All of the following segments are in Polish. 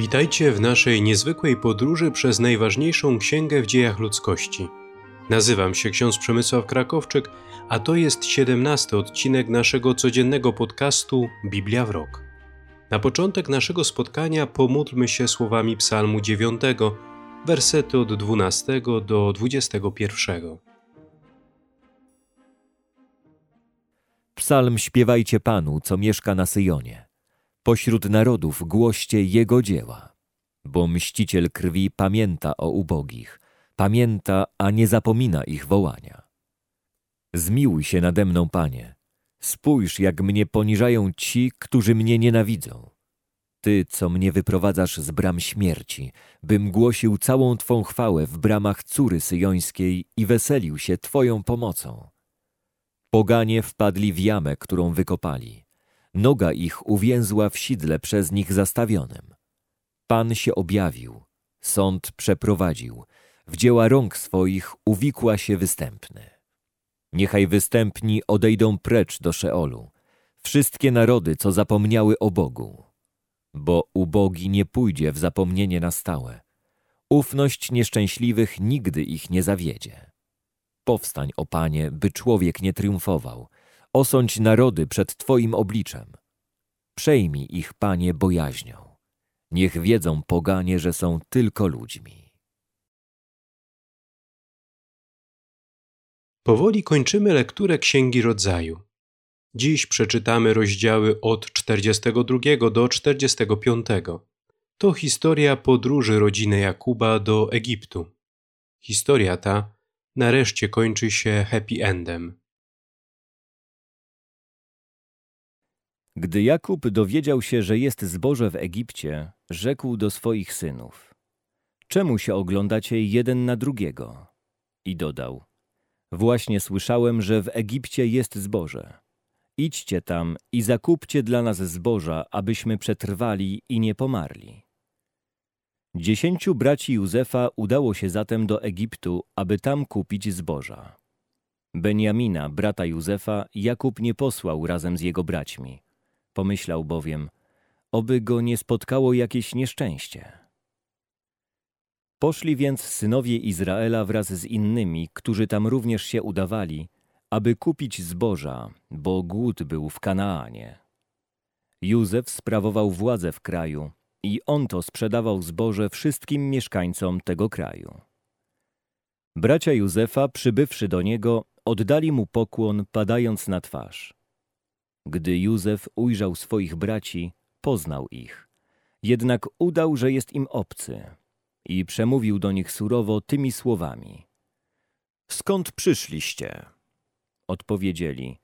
Witajcie w naszej niezwykłej podróży przez najważniejszą księgę w dziejach ludzkości. Nazywam się ksiądz Przemysław Krakowczyk, a to jest 17 odcinek naszego codziennego podcastu Biblia w rok. Na początek naszego spotkania pomódlmy się słowami Psalmu 9, wersety od 12 do 21. Psalm śpiewajcie Panu, co mieszka na Syjonie. Pośród narodów głoście Jego dzieła. Bo mściciel krwi pamięta o ubogich, pamięta, a nie zapomina ich wołania. Zmiłuj się nade mną, Panie. Spójrz, jak mnie poniżają ci, którzy mnie nienawidzą. Ty, co mnie wyprowadzasz z bram śmierci, bym głosił całą Twą chwałę w bramach córy syjońskiej i weselił się Twoją pomocą. Poganie wpadli w jamę, którą wykopali. Noga ich uwięzła w sidle przez nich zastawionym. Pan się objawił, sąd przeprowadził, w dzieła rąk swoich uwikła się występny. Niechaj występni odejdą precz do Szeolu, wszystkie narody, co zapomniały o Bogu. Bo ubogi nie pójdzie w zapomnienie na stałe. Ufność nieszczęśliwych nigdy ich nie zawiedzie. Powstań, o Panie, by człowiek nie triumfował. Osądź narody przed Twoim obliczem. Przejmij ich, Panie, bojaźnią. Niech wiedzą poganie, że są tylko ludźmi. Powoli kończymy lekturę Księgi Rodzaju. Dziś przeczytamy rozdziały od 42 do 45. To historia podróży rodziny Jakuba do Egiptu. Historia ta nareszcie kończy się happy endem. Gdy Jakub dowiedział się, że jest zboże w Egipcie, rzekł do swoich synów: Czemu się oglądacie jeden na drugiego? I dodał: Właśnie słyszałem, że w Egipcie jest zboże. Idźcie tam i zakupcie dla nas zboża, abyśmy przetrwali i nie pomarli. Dziesięciu braci Józefa udało się zatem do Egiptu, aby tam kupić zboża. Benjamina, brata Józefa, Jakub nie posłał razem z jego braćmi. Pomyślał bowiem, oby go nie spotkało jakieś nieszczęście. Poszli więc synowie Izraela wraz z innymi, którzy tam również się udawali, aby kupić zboża, bo głód był w Kanaanie. Józef sprawował władzę w kraju i on to sprzedawał zboże wszystkim mieszkańcom tego kraju. Bracia Józefa, przybywszy do niego, oddali mu pokłon, padając na twarz. Gdy Józef ujrzał swoich braci, poznał ich. Jednak udał, że jest im obcy i przemówił do nich surowo tymi słowami. Skąd przyszliście? Odpowiedzieli,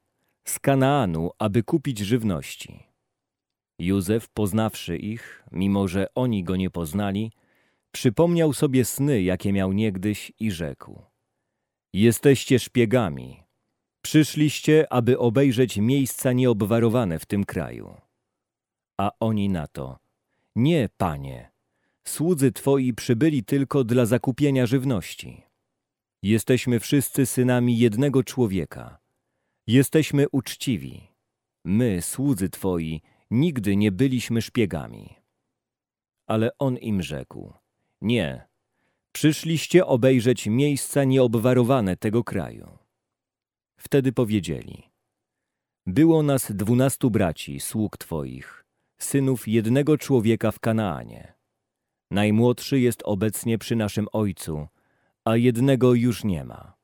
z Kanaanu, aby kupić żywności. Józef, poznawszy ich, mimo że oni go nie poznali, przypomniał sobie sny, jakie miał niegdyś i rzekł. Jesteście szpiegami. Przyszliście, aby obejrzeć miejsca nieobwarowane w tym kraju. A oni na to. Nie, panie. Słudzy twoi przybyli tylko dla zakupienia żywności. Jesteśmy wszyscy synami jednego człowieka. Jesteśmy uczciwi. My, słudzy twoi, nigdy nie byliśmy szpiegami. Ale on im rzekł: Nie, przyszliście obejrzeć miejsca nieobwarowane tego kraju. Wtedy powiedzieli: Było nas dwunastu braci, sług twoich, synów jednego człowieka w Kanaanie. Najmłodszy jest obecnie przy naszym ojcu, a jednego już nie ma.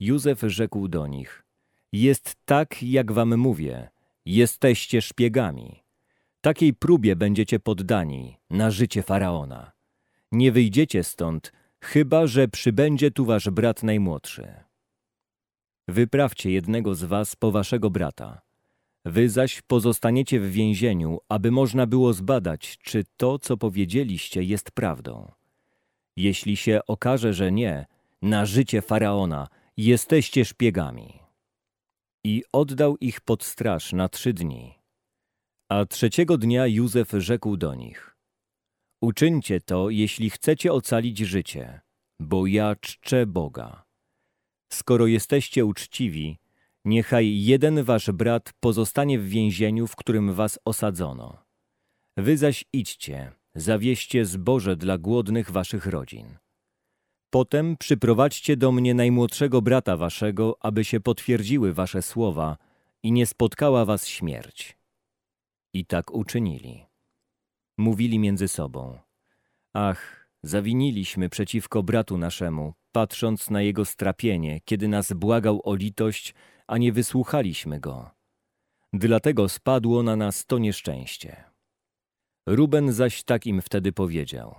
Józef rzekł do nich: Jest tak, jak wam mówię, jesteście szpiegami. Takiej próbie będziecie poddani na życie faraona. Nie wyjdziecie stąd, chyba że przybędzie tu wasz brat najmłodszy. Wyprawcie jednego z was po waszego brata. Wy zaś pozostaniecie w więzieniu, aby można było zbadać, czy to, co powiedzieliście, jest prawdą. Jeśli się okaże, że nie, na życie faraona jesteście szpiegami. I oddał ich pod straż na trzy dni. A trzeciego dnia Józef rzekł do nich: Uczyńcie to, jeśli chcecie ocalić życie, bo ja czczę Boga. Skoro jesteście uczciwi, niechaj jeden wasz brat pozostanie w więzieniu, w którym was osadzono. Wy zaś idźcie, zawieście zboże dla głodnych waszych rodzin. Potem przyprowadźcie do mnie najmłodszego brata waszego, aby się potwierdziły wasze słowa i nie spotkała was śmierć. I tak uczynili. Mówili między sobą: Ach, zawiniliśmy przeciwko bratu naszemu, patrząc na jego strapienie, kiedy nas błagał o litość, a nie wysłuchaliśmy go. Dlatego spadło na nas to nieszczęście. Ruben zaś tak im wtedy powiedział: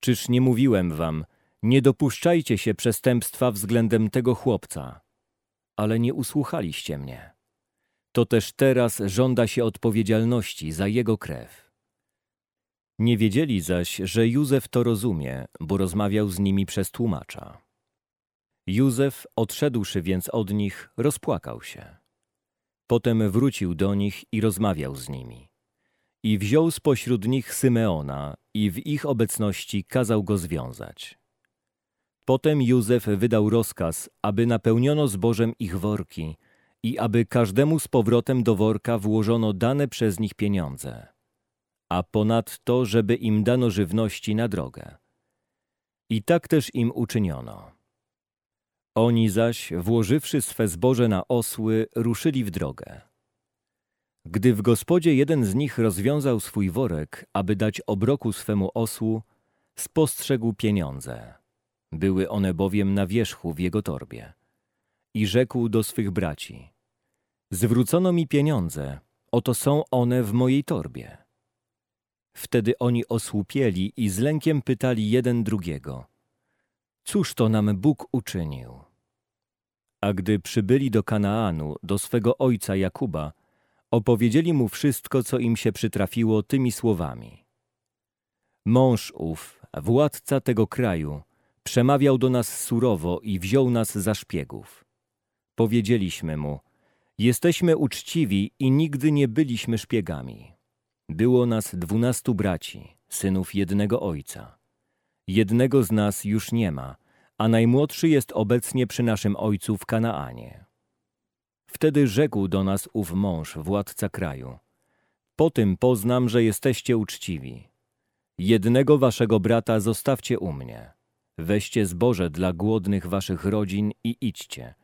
Czyż nie mówiłem wam, nie dopuszczajcie się przestępstwa względem tego chłopca, ale nie usłuchaliście mnie. To też teraz żąda się odpowiedzialności za jego krew. Nie wiedzieli zaś, że Józef to rozumie, bo rozmawiał z nimi przez tłumacza. Józef, odszedłszy więc od nich, rozpłakał się. Potem wrócił do nich i rozmawiał z nimi. I wziął spośród nich Symeona i w ich obecności kazał go związać. Potem Józef wydał rozkaz, aby napełniono zbożem ich worki i aby każdemu z powrotem do worka włożono dane przez nich pieniądze, a ponadto, żeby im dano żywności na drogę. I tak też im uczyniono. Oni zaś, włożywszy swe zboże na osły, ruszyli w drogę. Gdy w gospodzie jeden z nich rozwiązał swój worek, aby dać obroku swemu osłu, spostrzegł pieniądze. Były one bowiem na wierzchu w jego torbie. I rzekł do swych braci: Zwrócono mi pieniądze, oto są one w mojej torbie. Wtedy oni osłupieli i z lękiem pytali jeden drugiego: Cóż to nam Bóg uczynił? A gdy przybyli do Kanaanu, do swego ojca Jakuba, opowiedzieli mu wszystko, co im się przytrafiło tymi słowami. Mąż ów, władca tego kraju, przemawiał do nas surowo i wziął nas za szpiegów. Powiedzieliśmy mu, jesteśmy uczciwi i nigdy nie byliśmy szpiegami. Było nas dwunastu braci, synów jednego ojca. Jednego z nas już nie ma, a najmłodszy jest obecnie przy naszym ojcu w Kanaanie. Wtedy rzekł do nas ów mąż, władca kraju. Po tym poznam, że jesteście uczciwi. Jednego waszego brata zostawcie u mnie. Weźcie zboże dla głodnych waszych rodzin i idźcie.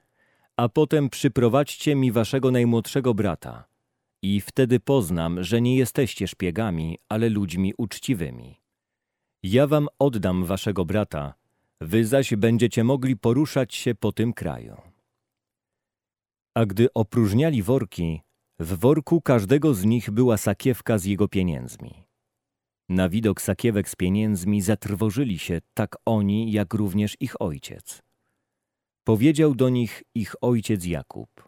A potem przyprowadźcie mi waszego najmłodszego brata. I wtedy poznam, że nie jesteście szpiegami, ale ludźmi uczciwymi. Ja wam oddam waszego brata, wy zaś będziecie mogli poruszać się po tym kraju. A gdy opróżniali worki, w worku każdego z nich była sakiewka z jego pieniędzmi. Na widok sakiewek z pieniędzmi zatrwożyli się tak oni, jak również ich ojciec. Powiedział do nich ich ojciec Jakub.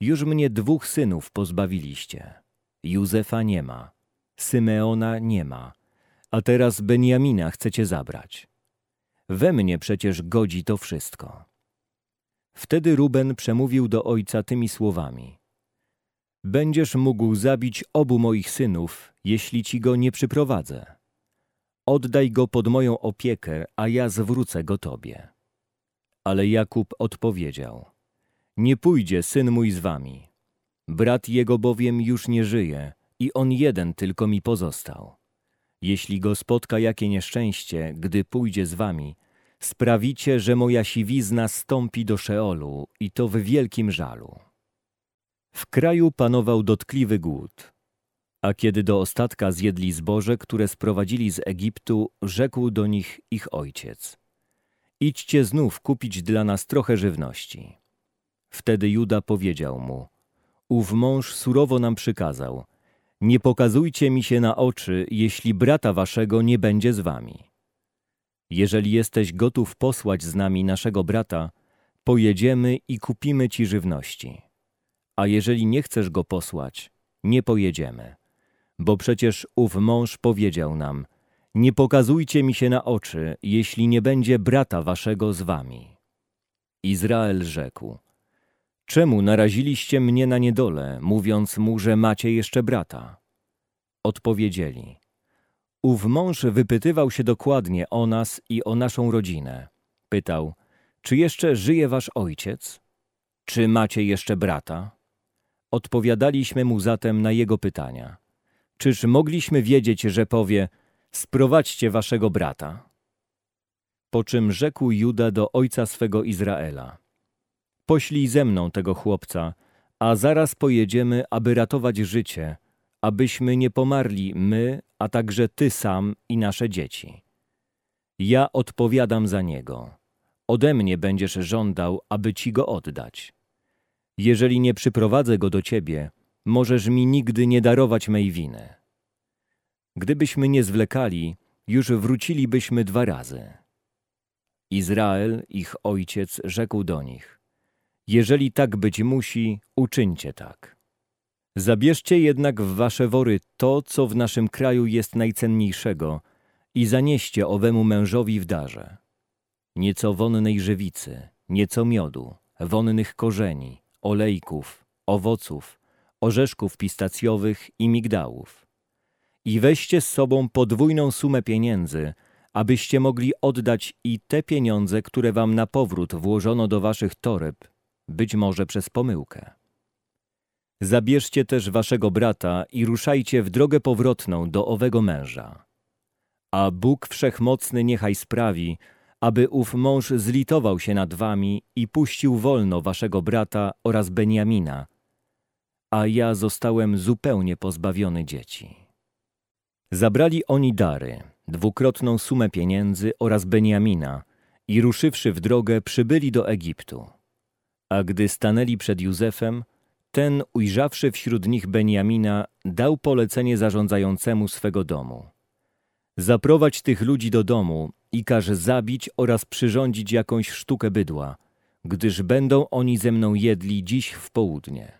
Już mnie dwóch synów pozbawiliście. Józefa nie ma, Symeona nie ma, a teraz Benjamina chcecie zabrać. We mnie przecież godzi to wszystko. Wtedy Ruben przemówił do ojca tymi słowami. Będziesz mógł zabić obu moich synów, jeśli ci go nie przyprowadzę. Oddaj go pod moją opiekę, a ja zwrócę go tobie. Ale Jakub odpowiedział, nie pójdzie syn mój z wami. Brat jego bowiem już nie żyje i on jeden tylko mi pozostał. Jeśli go spotka jakie nieszczęście, gdy pójdzie z wami, sprawicie, że moja siwizna stąpi do Szeolu i to w wielkim żalu. W kraju panował dotkliwy głód. A kiedy do ostatka zjedli zboże, które sprowadzili z Egiptu, rzekł do nich ich ojciec. Idźcie znów kupić dla nas trochę żywności. Wtedy Juda powiedział mu, ów mąż surowo nam przykazał, nie pokazujcie mi się na oczy, jeśli brata waszego nie będzie z wami. Jeżeli jesteś gotów posłać z nami naszego brata, pojedziemy i kupimy ci żywności. A jeżeli nie chcesz go posłać, nie pojedziemy. Bo przecież ów mąż powiedział nam, nie pokazujcie mi się na oczy, jeśli nie będzie brata waszego z wami. Izrael rzekł, czemu naraziliście mnie na niedolę, mówiąc mu, że macie jeszcze brata? Odpowiedzieli, ów mąż wypytywał się dokładnie o nas i o naszą rodzinę. Pytał, czy jeszcze żyje wasz ojciec? Czy macie jeszcze brata? Odpowiadaliśmy mu zatem na jego pytania. Czyż mogliśmy wiedzieć, że powie, sprowadźcie waszego brata. Po czym rzekł Juda do ojca swego Izraela: Poślij ze mną tego chłopca, a zaraz pojedziemy, aby ratować życie, abyśmy nie pomarli my, a także ty sam i nasze dzieci. Ja odpowiadam za niego. Ode mnie będziesz żądał, aby ci go oddać. Jeżeli nie przyprowadzę go do ciebie, możesz mi nigdy nie darować mej winy. Gdybyśmy nie zwlekali, już wrócilibyśmy dwa razy. Izrael, ich ojciec, rzekł do nich: Jeżeli tak być musi, uczyńcie tak. Zabierzcie jednak w wasze wory to, co w naszym kraju jest najcenniejszego, i zanieście owemu mężowi w darze. Nieco wonnej żywicy, nieco miodu, wonnych korzeni, olejków, owoców, orzeszków pistacjowych i migdałów. I weźcie z sobą podwójną sumę pieniędzy, abyście mogli oddać i te pieniądze, które wam na powrót włożono do waszych toreb, być może przez pomyłkę. Zabierzcie też waszego brata i ruszajcie w drogę powrotną do owego męża. A Bóg Wszechmocny niechaj sprawi, aby ów mąż zlitował się nad wami i puścił wolno waszego brata oraz Beniamina, a ja zostałem zupełnie pozbawiony dzieci. Zabrali oni dary, dwukrotną sumę pieniędzy oraz Beniamina i ruszywszy w drogę przybyli do Egiptu. A gdy stanęli przed Józefem, ten, ujrzawszy wśród nich Beniamina, dał polecenie zarządzającemu swego domu. Zaprowadź tych ludzi do domu i każ zabić oraz przyrządzić jakąś sztukę bydła, gdyż będą oni ze mną jedli dziś w południe.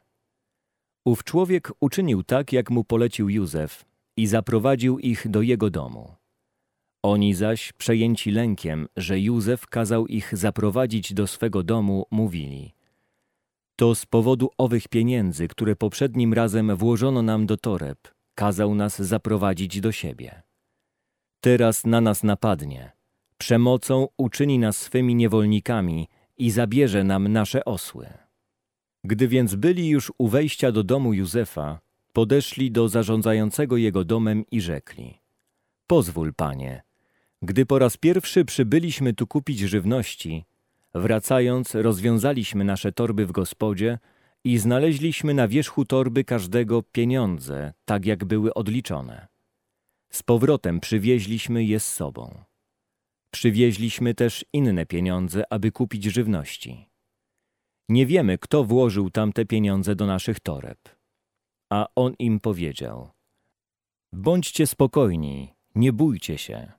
Ów człowiek uczynił tak, jak mu polecił Józef i zaprowadził ich do jego domu. Oni zaś, przejęci lękiem, że Józef kazał ich zaprowadzić do swego domu, mówili To z powodu owych pieniędzy, które poprzednim razem włożono nam do toreb, kazał nas zaprowadzić do siebie. Teraz na nas napadnie, przemocą uczyni nas swymi niewolnikami i zabierze nam nasze osły. Gdy więc byli już u wejścia do domu Józefa, podeszli do zarządzającego jego domem i rzekli Pozwól, panie, gdy po raz pierwszy przybyliśmy tu kupić żywności, wracając rozwiązaliśmy nasze torby w gospodzie i znaleźliśmy na wierzchu torby każdego pieniądze, tak jak były odliczone. Z powrotem przywieźliśmy je z sobą. Przywieźliśmy też inne pieniądze, aby kupić żywności. Nie wiemy, kto włożył tamte pieniądze do naszych toreb. A on im powiedział: Bądźcie spokojni, nie bójcie się.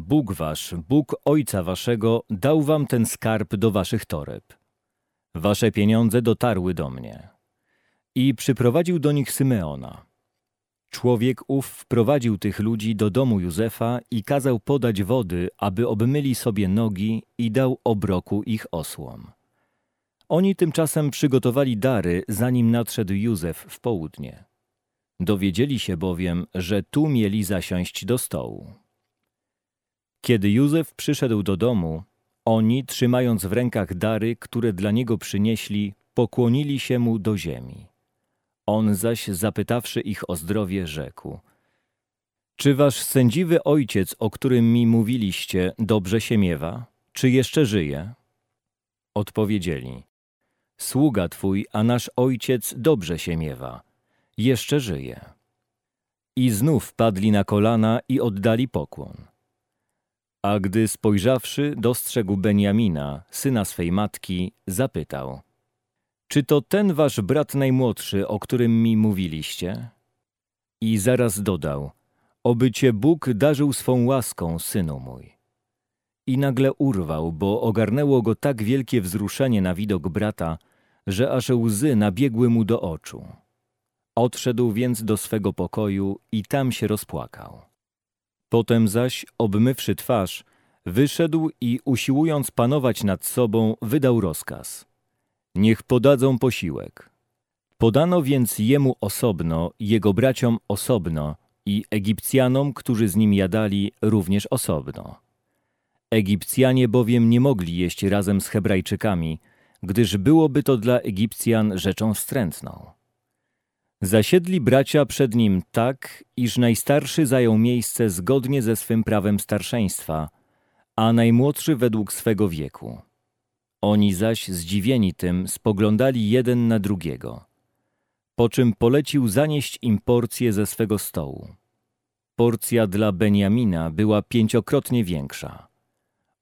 Bóg wasz, Bóg ojca waszego, dał wam ten skarb do waszych toreb. Wasze pieniądze dotarły do mnie. I przyprowadził do nich Symeona. Człowiek ów wprowadził tych ludzi do domu Józefa i kazał podać wody, aby obmyli sobie nogi i dał obroku ich osłom. Oni tymczasem przygotowali dary, zanim nadszedł Józef w południe. Dowiedzieli się bowiem, że tu mieli zasiąść do stołu. Kiedy Józef przyszedł do domu, oni, trzymając w rękach dary, które dla niego przynieśli, pokłonili się mu do ziemi. On zaś, zapytawszy ich o zdrowie, rzekł: Czy wasz sędziwy ojciec, o którym mi mówiliście, dobrze się miewa? Czy jeszcze żyje? Odpowiedzieli: Sługa twój, a nasz ojciec dobrze się miewa, jeszcze żyje. I znów padli na kolana i oddali pokłon. A gdy spojrzawszy, dostrzegł Beniamina, syna swej matki, zapytał – czy to ten wasz brat najmłodszy, o którym mi mówiliście? I zaraz dodał, oby cię Bóg darzył swą łaską, synu mój. I nagle urwał, bo ogarnęło go tak wielkie wzruszenie na widok brata, że aż łzy nabiegły mu do oczu. Odszedł więc do swego pokoju i tam się rozpłakał. Potem zaś, obmywszy twarz, wyszedł i usiłując panować nad sobą, wydał rozkaz – niech podadzą posiłek. Podano więc jemu osobno, jego braciom osobno i Egipcjanom, którzy z nim jadali, również osobno. Egipcjanie bowiem nie mogli jeść razem z Hebrajczykami, gdyż byłoby to dla Egipcjan rzeczą wstrętną. Zasiedli bracia przed nim tak, iż najstarszy zajął miejsce zgodnie ze swym prawem starszeństwa, a najmłodszy według swego wieku. Oni zaś, zdziwieni tym, spoglądali jeden na drugiego. Po czym polecił zanieść im porcję ze swego stołu. Porcja dla Beniamina była pięciokrotnie większa.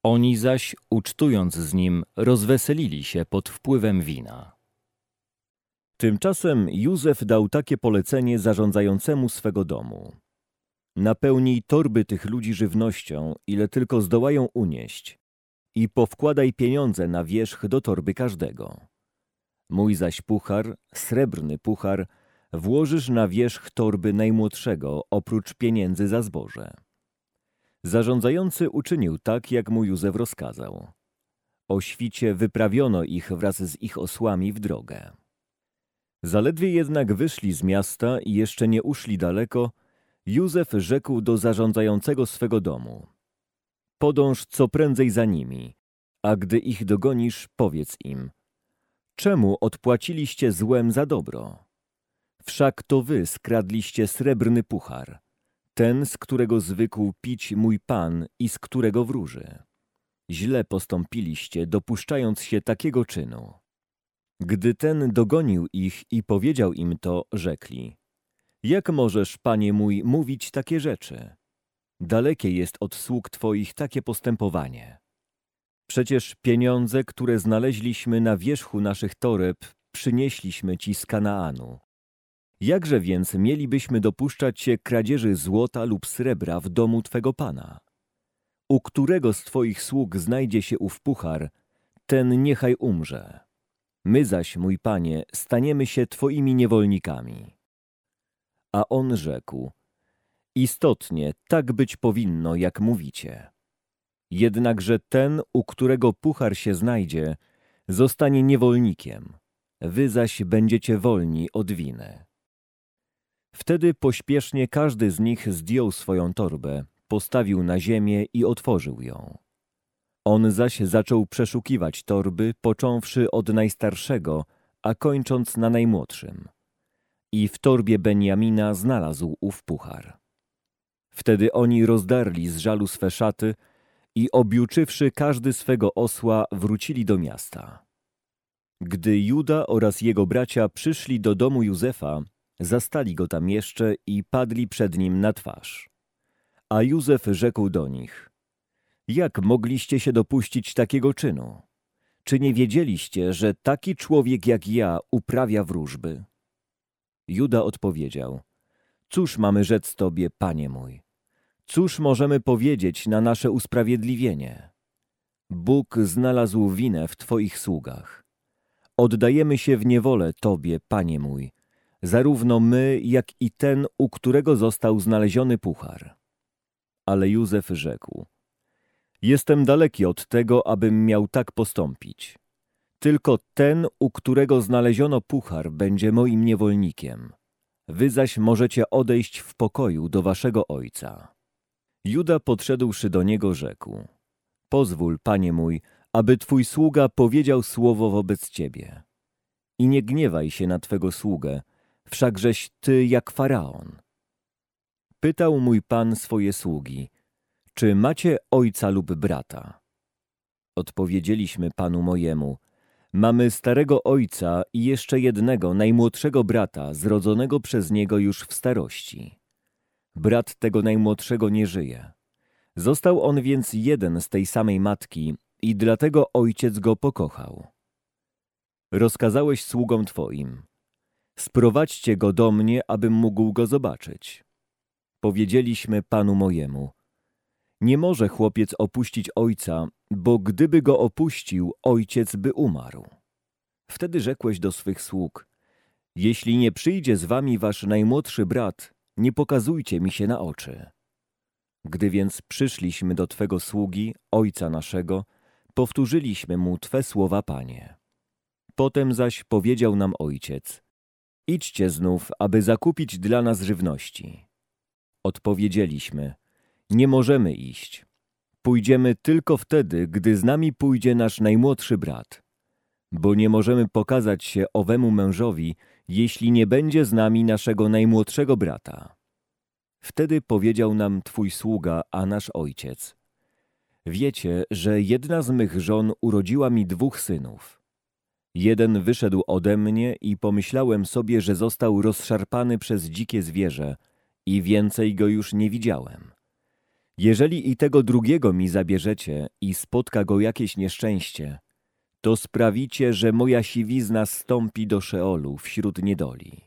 Oni zaś, ucztując z nim, rozweselili się pod wpływem wina. Tymczasem Józef dał takie polecenie zarządzającemu swego domu. Napełnij torby tych ludzi żywnością, ile tylko zdołają unieść i powkładaj pieniądze na wierzch do torby każdego. Mój zaś puchar, srebrny puchar, włożysz na wierzch torby najmłodszego, oprócz pieniędzy za zboże. Zarządzający uczynił tak, jak mu Józef rozkazał. O świcie wyprawiono ich wraz z ich osłami w drogę. Zaledwie jednak wyszli z miasta i jeszcze nie uszli daleko, Józef rzekł do zarządzającego swego domu. Podąż co prędzej za nimi, a gdy ich dogonisz, powiedz im. Czemu odpłaciliście złem za dobro? Wszak to wy skradliście srebrny puchar, ten, z którego zwykł pić mój pan i z którego wróży. Źle postąpiliście, dopuszczając się takiego czynu. Gdy ten dogonił ich i powiedział im to, rzekli. Jak możesz, panie mój, mówić takie rzeczy? Dalekie jest od sług twoich takie postępowanie. Przecież pieniądze, które znaleźliśmy na wierzchu naszych toreb, przynieśliśmy ci z Kanaanu. Jakże więc mielibyśmy dopuszczać się kradzieży złota lub srebra w domu twego pana? U którego z twoich sług znajdzie się ów puchar, ten niechaj umrze. My zaś, mój panie, staniemy się twoimi niewolnikami. A on rzekł, istotnie tak być powinno, jak mówicie. Jednakże ten, u którego puchar się znajdzie, zostanie niewolnikiem, wy zaś będziecie wolni od winy. Wtedy pośpiesznie każdy z nich zdjął swoją torbę, postawił na ziemię i otworzył ją. On zaś zaczął przeszukiwać torby, począwszy od najstarszego, a kończąc na najmłodszym. I w torbie Benjamina znalazł ów puchar. Wtedy oni rozdarli z żalu swe szaty i objuczywszy każdy swego osła, wrócili do miasta. Gdy Juda oraz jego bracia przyszli do domu Józefa, zastali go tam jeszcze i padli przed nim na twarz. A Józef rzekł do nich, jak mogliście się dopuścić takiego czynu? Czy nie wiedzieliście, że taki człowiek jak ja uprawia wróżby? Juda odpowiedział, cóż mamy rzec tobie, panie mój? Cóż możemy powiedzieć na nasze usprawiedliwienie? Bóg znalazł winę w twoich sługach. Oddajemy się w niewolę tobie, panie mój, zarówno my, jak i ten, u którego został znaleziony puchar. Ale Józef rzekł, Jestem daleki od tego, abym miał tak postąpić. Tylko ten, u którego znaleziono puchar, będzie moim niewolnikiem. Wy zaś możecie odejść w pokoju do waszego ojca. Juda podszedłszy do niego rzekł. Pozwól, panie mój, aby twój sługa powiedział słowo wobec ciebie. I nie gniewaj się na twego sługę, wszakżeś ty jak faraon. Pytał mój pan swoje sługi, czy macie ojca lub brata? Odpowiedzieliśmy panu mojemu, mamy starego ojca i jeszcze jednego, najmłodszego brata, zrodzonego przez niego już w starości. Brat tego najmłodszego nie żyje. Został on więc jeden z tej samej matki i dlatego ojciec go pokochał. Rozkazałeś sługom twoim, sprowadźcie go do mnie, abym mógł go zobaczyć. Powiedzieliśmy panu mojemu, nie może chłopiec opuścić ojca, bo gdyby go opuścił, ojciec by umarł. Wtedy rzekłeś do swych sług, jeśli nie przyjdzie z wami wasz najmłodszy brat, nie pokazujcie mi się na oczy. Gdy więc przyszliśmy do Twego sługi, ojca naszego, powtórzyliśmy mu Twe słowa, Panie. Potem zaś powiedział nam ojciec, idźcie znów, aby zakupić dla nas żywności. Odpowiedzieliśmy, nie możemy iść. Pójdziemy tylko wtedy, gdy z nami pójdzie nasz najmłodszy brat. bo nie możemy pokazać się owemu mężowi, jeśli nie będzie z nami naszego najmłodszego brata. Wtedy powiedział nam twój sługa, a nasz ojciec. Wiecie, że jedna z mych żon urodziła mi dwóch synów. Jeden wyszedł ode mnie i pomyślałem sobie, że został rozszarpany przez dzikie zwierzę i więcej go już nie widziałem. Jeżeli i tego drugiego mi zabierzecie i spotka go jakieś nieszczęście, to sprawicie, że moja siwizna stąpi do Szeolu wśród niedoli.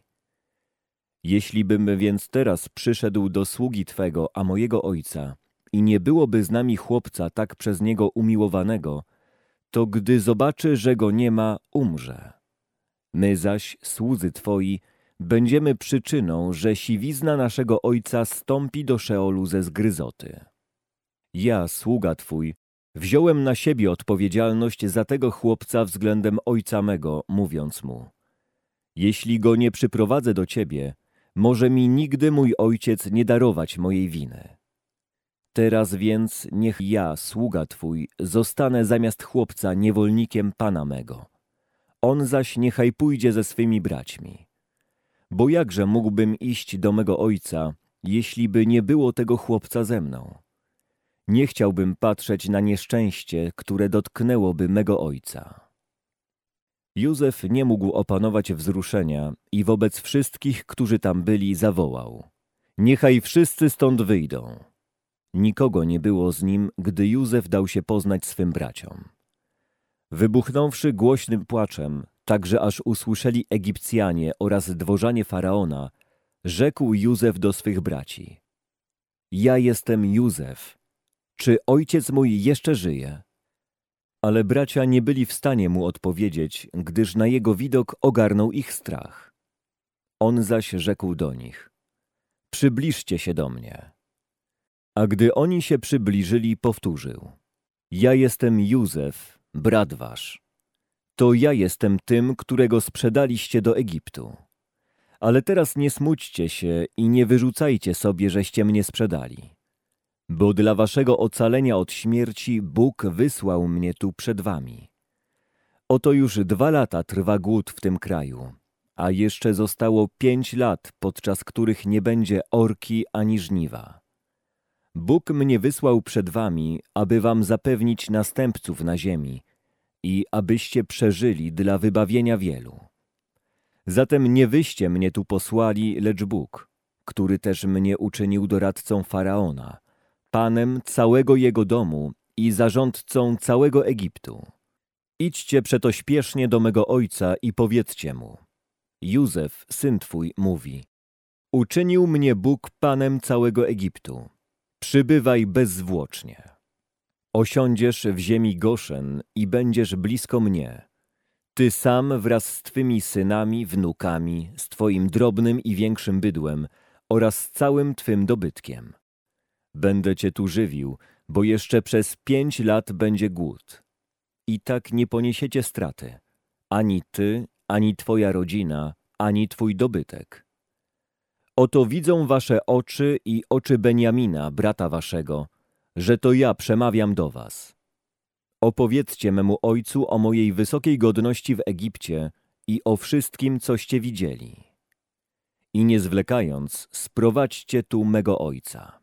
Jeśli bym więc teraz przyszedł do sługi Twego, a mojego ojca, i nie byłoby z nami chłopca tak przez niego umiłowanego, to gdy zobaczy, że go nie ma, umrze. My zaś, słudzy Twoi, będziemy przyczyną, że siwizna naszego ojca stąpi do Szeolu ze zgryzoty. Ja, sługa Twój, wziąłem na siebie odpowiedzialność za tego chłopca względem ojca mego, mówiąc mu, jeśli go nie przyprowadzę do Ciebie, może mi nigdy mój ojciec nie darować mojej winy. Teraz więc niech ja, sługa Twój, zostanę zamiast chłopca niewolnikiem Pana mego. On zaś niechaj pójdzie ze swymi braćmi. Bo jakże mógłbym iść do mego ojca, jeśli by nie było tego chłopca ze mną? Nie chciałbym patrzeć na nieszczęście, które dotknęłoby mego ojca. Józef nie mógł opanować wzruszenia i wobec wszystkich, którzy tam byli, zawołał. Niechaj wszyscy stąd wyjdą. Nikogo nie było z nim, gdy Józef dał się poznać swym braciom. Wybuchnąwszy głośnym płaczem, tak że aż usłyszeli Egipcjanie oraz dworzanie Faraona, rzekł Józef do swych braci. Ja jestem Józef. Czy ojciec mój jeszcze żyje? Ale bracia nie byli w stanie mu odpowiedzieć, gdyż na jego widok ogarnął ich strach. On zaś rzekł do nich, przybliżcie się do mnie. A gdy oni się przybliżyli, powtórzył, ja jestem Józef, brat wasz. To ja jestem tym, którego sprzedaliście do Egiptu. Ale teraz nie smućcie się i nie wyrzucajcie sobie, żeście mnie sprzedali bo dla waszego ocalenia od śmierci Bóg wysłał mnie tu przed wami. Oto już dwa lata trwa głód w tym kraju, a jeszcze zostało pięć lat, podczas których nie będzie orki ani żniwa. Bóg mnie wysłał przed wami, aby wam zapewnić następców na ziemi i abyście przeżyli dla wybawienia wielu. Zatem nie wyście mnie tu posłali, lecz Bóg, który też mnie uczynił doradcą Faraona – panem całego jego domu i zarządcą całego Egiptu. Idźcie przeto śpiesznie do mego ojca i powiedzcie mu. Józef, syn twój, mówi. Uczynił mnie Bóg panem całego Egiptu. Przybywaj bezzwłocznie. Osiądziesz w ziemi Goszen i będziesz blisko mnie. Ty sam wraz z twymi synami, wnukami, z twoim drobnym i większym bydłem oraz z całym twym dobytkiem. Będę cię tu żywił, bo jeszcze przez pięć lat będzie głód. I tak nie poniesiecie straty, ani ty, ani twoja rodzina, ani twój dobytek. Oto widzą wasze oczy i oczy Beniamina, brata waszego, że to ja przemawiam do was. Opowiedzcie memu ojcu o mojej wysokiej godności w Egipcie i o wszystkim, coście widzieli. I nie zwlekając, sprowadźcie tu mego ojca.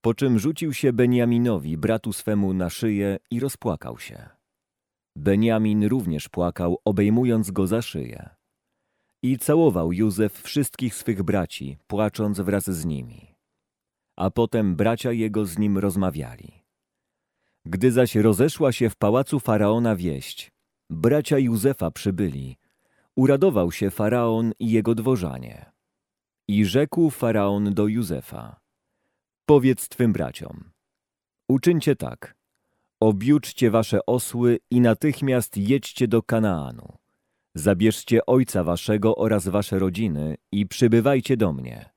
Po czym rzucił się Beniaminowi, bratu swemu, na szyję i rozpłakał się. Beniamin również płakał, obejmując go za szyję. I całował Józef wszystkich swych braci, płacząc wraz z nimi. A potem bracia jego z nim rozmawiali. Gdy zaś rozeszła się w pałacu Faraona wieść, bracia Józefa przybyli, uradował się Faraon i jego dworzanie. I rzekł Faraon do Józefa – Powiedz twym braciom. Uczyńcie tak. Objuczcie wasze osły i natychmiast jedźcie do Kanaanu. Zabierzcie ojca waszego oraz wasze rodziny i przybywajcie do mnie.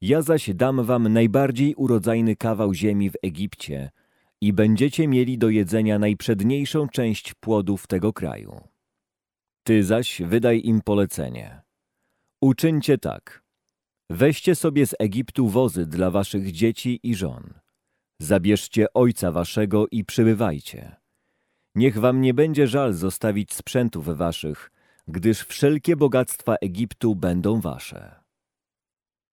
Ja zaś dam wam najbardziej urodzajny kawał ziemi w Egipcie i będziecie mieli do jedzenia najprzedniejszą część płodów tego kraju. Ty zaś wydaj im polecenie. Uczyńcie tak. Weźcie sobie z Egiptu wozy dla waszych dzieci i żon. Zabierzcie ojca waszego i przybywajcie. Niech wam nie będzie żal zostawić sprzętów waszych, gdyż wszelkie bogactwa Egiptu będą wasze.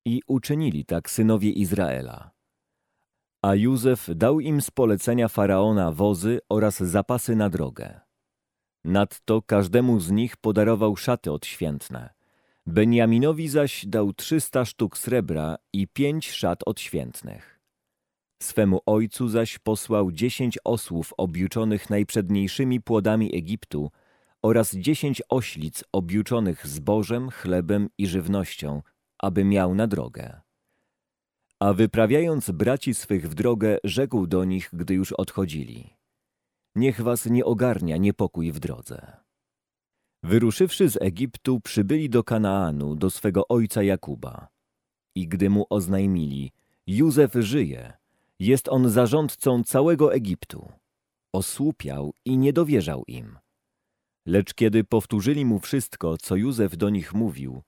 I uczynili tak synowie Izraela. A Józef dał im z polecenia faraona wozy oraz zapasy na drogę. Nadto każdemu z nich podarował szaty odświętne. Benjaminowi zaś dał trzysta sztuk srebra i pięć szat odświętnych. Swemu ojcu zaś posłał dziesięć osłów objuczonych najprzedniejszymi płodami Egiptu oraz dziesięć oślic objuczonych zbożem, chlebem i żywnością, aby miał na drogę. A wyprawiając braci swych w drogę, rzekł do nich, gdy już odchodzili. Niech was nie ogarnia niepokój w drodze. Wyruszywszy z Egiptu, przybyli do Kanaanu, do swego ojca Jakuba. I gdy mu oznajmili, Józef żyje, jest on zarządcą całego Egiptu. Osłupiał i nie dowierzał im. Lecz kiedy powtórzyli mu wszystko, co Józef do nich mówił,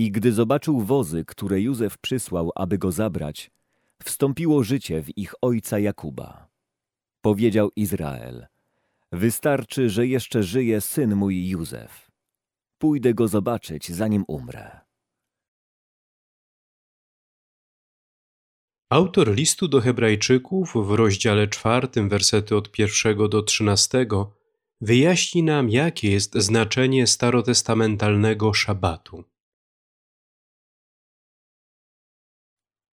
i gdy zobaczył wozy, które Józef przysłał, aby go zabrać, wstąpiło życie w ich ojca Jakuba. Powiedział Izrael, wystarczy, że jeszcze żyje syn mój Józef. Pójdę go zobaczyć, zanim umrę. Autor listu do Hebrajczyków w rozdziale czwartym, wersety od pierwszego do trzynastego, wyjaśni nam, jakie jest znaczenie starotestamentalnego szabatu.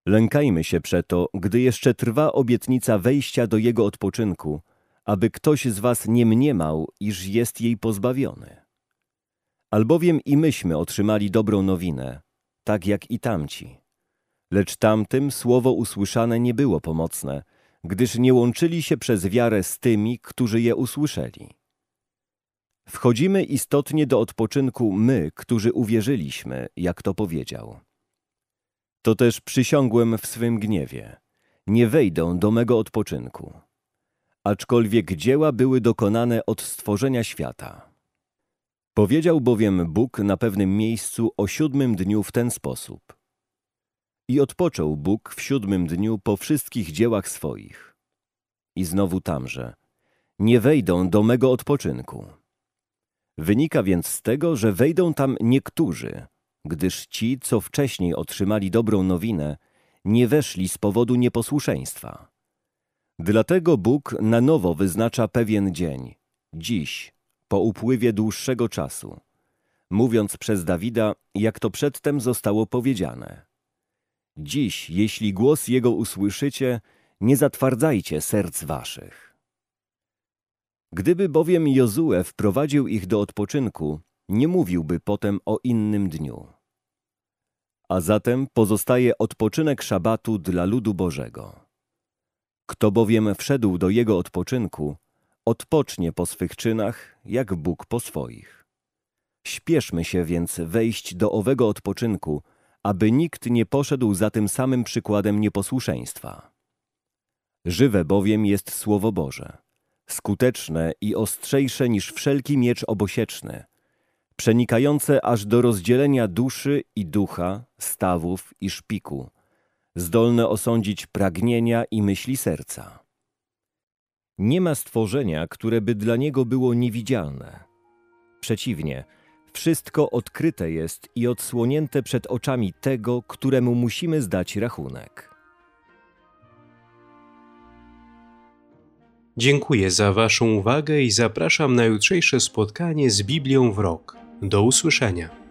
Lękajmy się przeto, gdy jeszcze trwa obietnica wejścia do jego odpoczynku, aby ktoś z was nie mniemał, iż jest jej pozbawiony. Albowiem i myśmy otrzymali dobrą nowinę, tak jak i tamci. Lecz tamtym słowo usłyszane nie było pomocne, gdyż nie łączyli się przez wiarę z tymi, którzy je usłyszeli. Wchodzimy istotnie do odpoczynku my, którzy uwierzyliśmy, jak to powiedział. To też przysiągłem w swym gniewie. Nie wejdą do mego odpoczynku. Aczkolwiek dzieła były dokonane od stworzenia świata. Powiedział bowiem Bóg na pewnym miejscu o siódmym dniu w ten sposób. I odpoczął Bóg w siódmym dniu po wszystkich dziełach swoich. I znowu tamże. Nie wejdą do mego odpoczynku. Wynika więc z tego, że wejdą tam niektórzy, gdyż ci, co wcześniej otrzymali dobrą nowinę, nie weszli z powodu nieposłuszeństwa. Dlatego Bóg na nowo wyznacza pewien dzień, dziś, po upływie dłuższego czasu, mówiąc przez Dawida, jak to przedtem zostało powiedziane. Dziś, jeśli głos Jego usłyszycie, nie zatwardzajcie serc waszych. Gdyby bowiem Jozue wprowadził ich do odpoczynku, nie mówiłby potem o innym dniu. A zatem pozostaje odpoczynek szabatu dla ludu Bożego. Kto bowiem wszedł do jego odpoczynku, odpocznie po swych czynach, jak Bóg po swoich. Śpieszmy się więc wejść do owego odpoczynku, aby nikt nie poszedł za tym samym przykładem nieposłuszeństwa. Żywe bowiem jest Słowo Boże, skuteczne i ostrzejsze niż wszelki miecz obosieczny, przenikające aż do rozdzielenia duszy i ducha, stawów i szpiku, zdolne osądzić pragnienia i myśli serca. Nie ma stworzenia, które by dla niego było niewidzialne. Przeciwnie, wszystko odkryte jest i odsłonięte przed oczami tego, któremu musimy zdać rachunek. Dziękuję za Waszą uwagę i zapraszam na jutrzejsze spotkanie z Biblią w rok. Do usłyszenia.